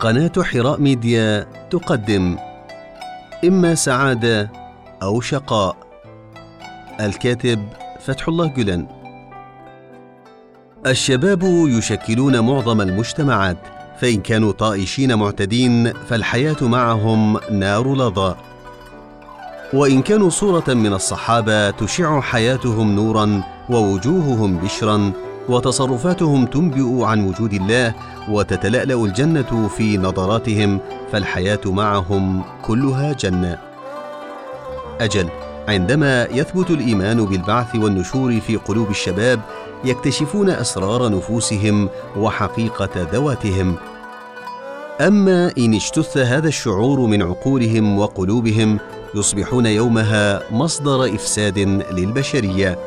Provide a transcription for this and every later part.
قناة حراء ميديا تقدم إما سعادة أو شقاء. الكاتب فتح الله جلن الشباب يشكلون معظم المجتمعات فإن كانوا طائشين معتدين فالحياة معهم نار لظى. وإن كانوا صورة من الصحابة تشع حياتهم نورا ووجوههم بشرا وتصرفاتهم تنبئ عن وجود الله وتتلألأ الجنة في نظراتهم فالحياة معهم كلها جنة. أجل عندما يثبت الإيمان بالبعث والنشور في قلوب الشباب يكتشفون أسرار نفوسهم وحقيقة ذواتهم. أما إن اجتث هذا الشعور من عقولهم وقلوبهم يصبحون يومها مصدر إفساد للبشرية.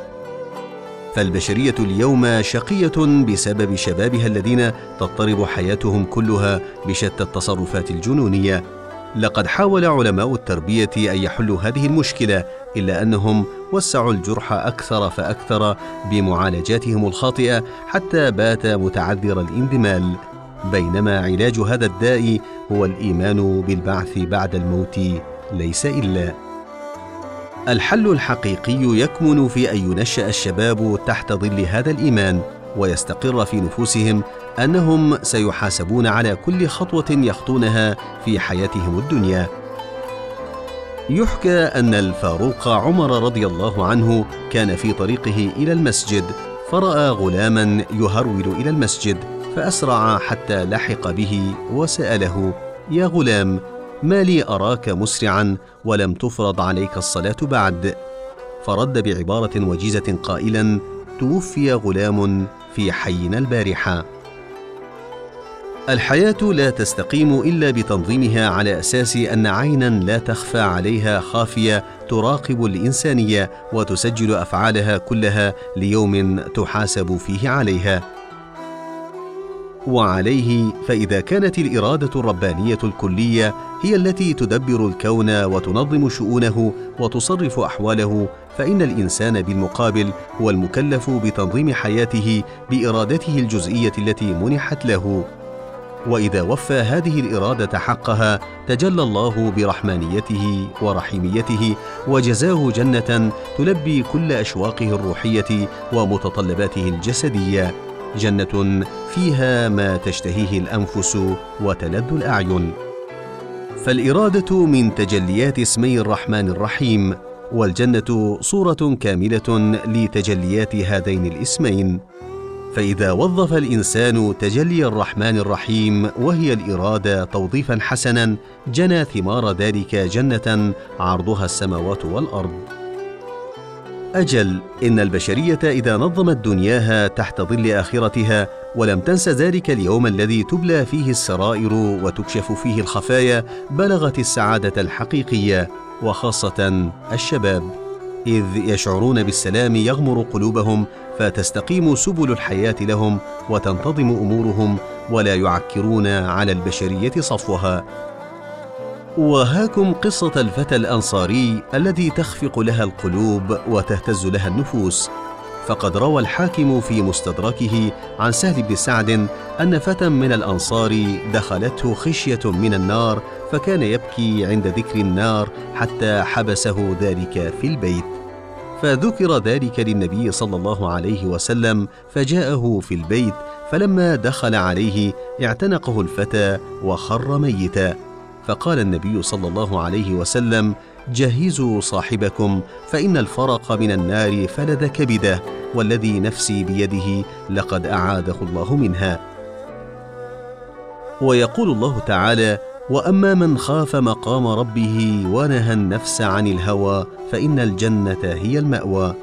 فالبشرية اليوم شقية بسبب شبابها الذين تضطرب حياتهم كلها بشتى التصرفات الجنونية. لقد حاول علماء التربية أن يحلوا هذه المشكلة إلا أنهم وسعوا الجرح أكثر فأكثر بمعالجاتهم الخاطئة حتى بات متعذر الاندمال. بينما علاج هذا الداء هو الإيمان بالبعث بعد الموت ليس إلا. الحل الحقيقي يكمن في أن ينشأ الشباب تحت ظل هذا الإيمان ويستقر في نفوسهم أنهم سيحاسبون على كل خطوة يخطونها في حياتهم الدنيا. يحكى أن الفاروق عمر رضي الله عنه كان في طريقه إلى المسجد فرأى غلاما يهرول إلى المسجد فأسرع حتى لحق به وسأله يا غلام ما لي أراك مسرعا ولم تفرض عليك الصلاة بعد. فرد بعبارة وجيزة قائلا توفي غلام في حينا البارحة. الحياة لا تستقيم إلا بتنظيمها على أساس أن عينا لا تخفى عليها خافية تراقب الإنسانية وتسجل أفعالها كلها ليوم تحاسب فيه عليها. وعليه فإذا كانت الإرادة الربانية الكلية هي التي تدبر الكون وتنظم شؤونه وتصرف أحواله فإن الإنسان بالمقابل هو المكلف بتنظيم حياته بإرادته الجزئية التي منحت له. وإذا وفى هذه الإرادة حقها تجلى الله برحمانيته ورحيميته وجزاه جنة تلبي كل أشواقه الروحية ومتطلباته الجسدية. جنة فيها ما تشتهيه الأنفس وتلذ الأعين. فالإرادة من تجليات اسمي الرحمن الرحيم والجنة صورة كاملة لتجليات هذين الاسمين. فإذا وظف الإنسان تجلي الرحمن الرحيم وهي الإرادة توظيفا حسنا جنى ثمار ذلك جنة عرضها السماوات والأرض. أجل إن البشرية إذا نظمت دنياها تحت ظل آخرتها ولم تنس ذلك اليوم الذي تبلى فيه السرائر وتكشف فيه الخفايا بلغت السعادة الحقيقية وخاصة الشباب. إذ يشعرون بالسلام يغمر قلوبهم فتستقيم سبل الحياة لهم وتنتظم أمورهم ولا يعكرون على البشرية صفوها. وهاكم قصة الفتى الأنصاري الذي تخفق لها القلوب وتهتز لها النفوس. فقد روى الحاكم في مستدركه عن سهل بن سعد أن فتى من الأنصار دخلته خشية من النار فكان يبكي عند ذكر النار حتى حبسه ذلك في البيت. فذكر ذلك للنبي صلى الله عليه وسلم فجاءه في البيت فلما دخل عليه اعتنقه الفتى وخر ميتا. فقال النبي صلى الله عليه وسلم جهزوا صاحبكم فإن الفرق من النار فلذ كبده والذي نفسي بيده لقد أعاده الله منها. ويقول الله تعالى وأما من خاف مقام ربه ونهى النفس عن الهوى فإن الجنة هي المأوى.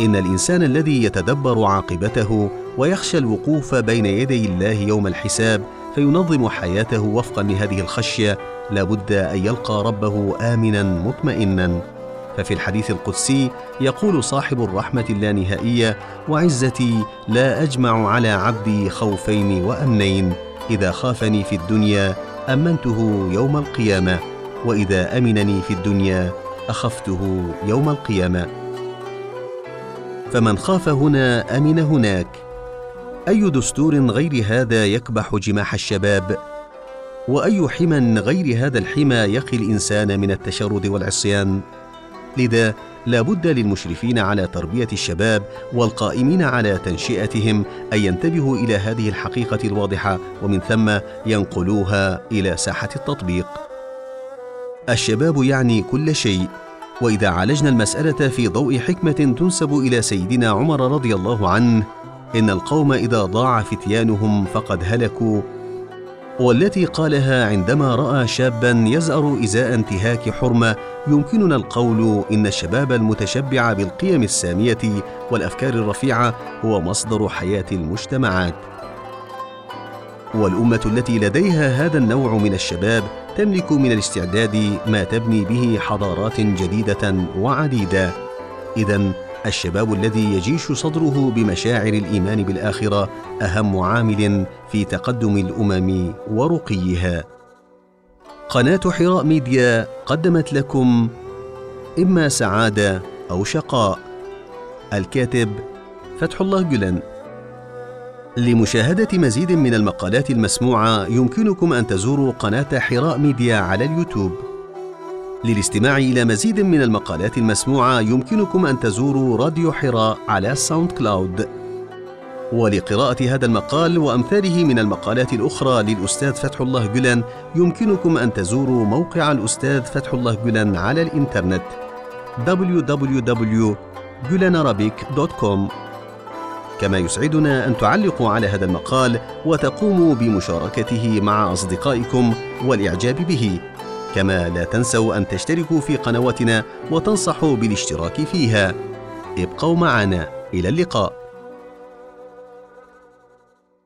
إن الإنسان الذي يتدبر عاقبته ويخشى الوقوف بين يدي الله يوم الحساب فينظم حياته وفقا لهذه الخشية لابد أن يلقى ربه امنا مطمئنا. ففي الحديث القدسي يقول صاحب الرحمة اللانهائية وعزتي لا أجمع على عبدي خوفين وأمنين. إذا خافني في الدنيا أمنته يوم القيامة. وإذا أمنني في الدنيا أخفته يوم القيامة. فمن خاف هنا أمن هناك. أي دستور غير هذا يكبح جماح الشباب؟ وأي حمى غير هذا الحمى يقي الإنسان من التشرد والعصيان؟ لذا لا بد للمشرفين على تربية الشباب والقائمين على تنشئتهم أن ينتبهوا إلى هذه الحقيقة الواضحة ومن ثم ينقلوها إلى ساحة التطبيق. الشباب يعني كل شيء وإذا عالجنا المسألة في ضوء حكمة تنسب إلى سيدنا عمر رضي الله عنه إن القوم إذا ضاع فتيانهم فقد هلكوا والتي قالها عندما رأى شابا يزأر إزاء انتهاك حرمة يمكننا القول إن الشباب المتشبع بالقيم السامية والأفكار الرفيعة هو مصدر حياة المجتمعات. والأمة التي لديها هذا النوع من الشباب تملك من الاستعداد ما تبني به حضارات جديدة وعديدة. اذا الشباب الذي يجيش صدره بمشاعر الإيمان بالآخرة أهم عامل في تقدم الأمم ورقيها. قناة حراء ميديا قدمت لكم إما سعادة أو شقاء. الكاتب فتح الله جلن. لمشاهدة مزيد من المقالات المسموعة يمكنكم أن تزوروا قناة حراء ميديا على اليوتيوب. للاستماع إلى مزيد من المقالات المسموعة يمكنكم أن تزوروا راديو حراء على ساوند كلاود ولقراءة هذا المقال وأمثاله من المقالات الأخرى للأستاذ فتح الله جلن يمكنكم أن تزوروا موقع الأستاذ فتح الله جلن على الإنترنت www.gulenarabic.com كما يسعدنا أن تعلقوا على هذا المقال وتقوموا بمشاركته مع أصدقائكم والإعجاب به كما لا تنسوا أن تشتركوا في قنواتنا وتنصحوا بالاشتراك فيها. ابقوا معنا. إلى اللقاء.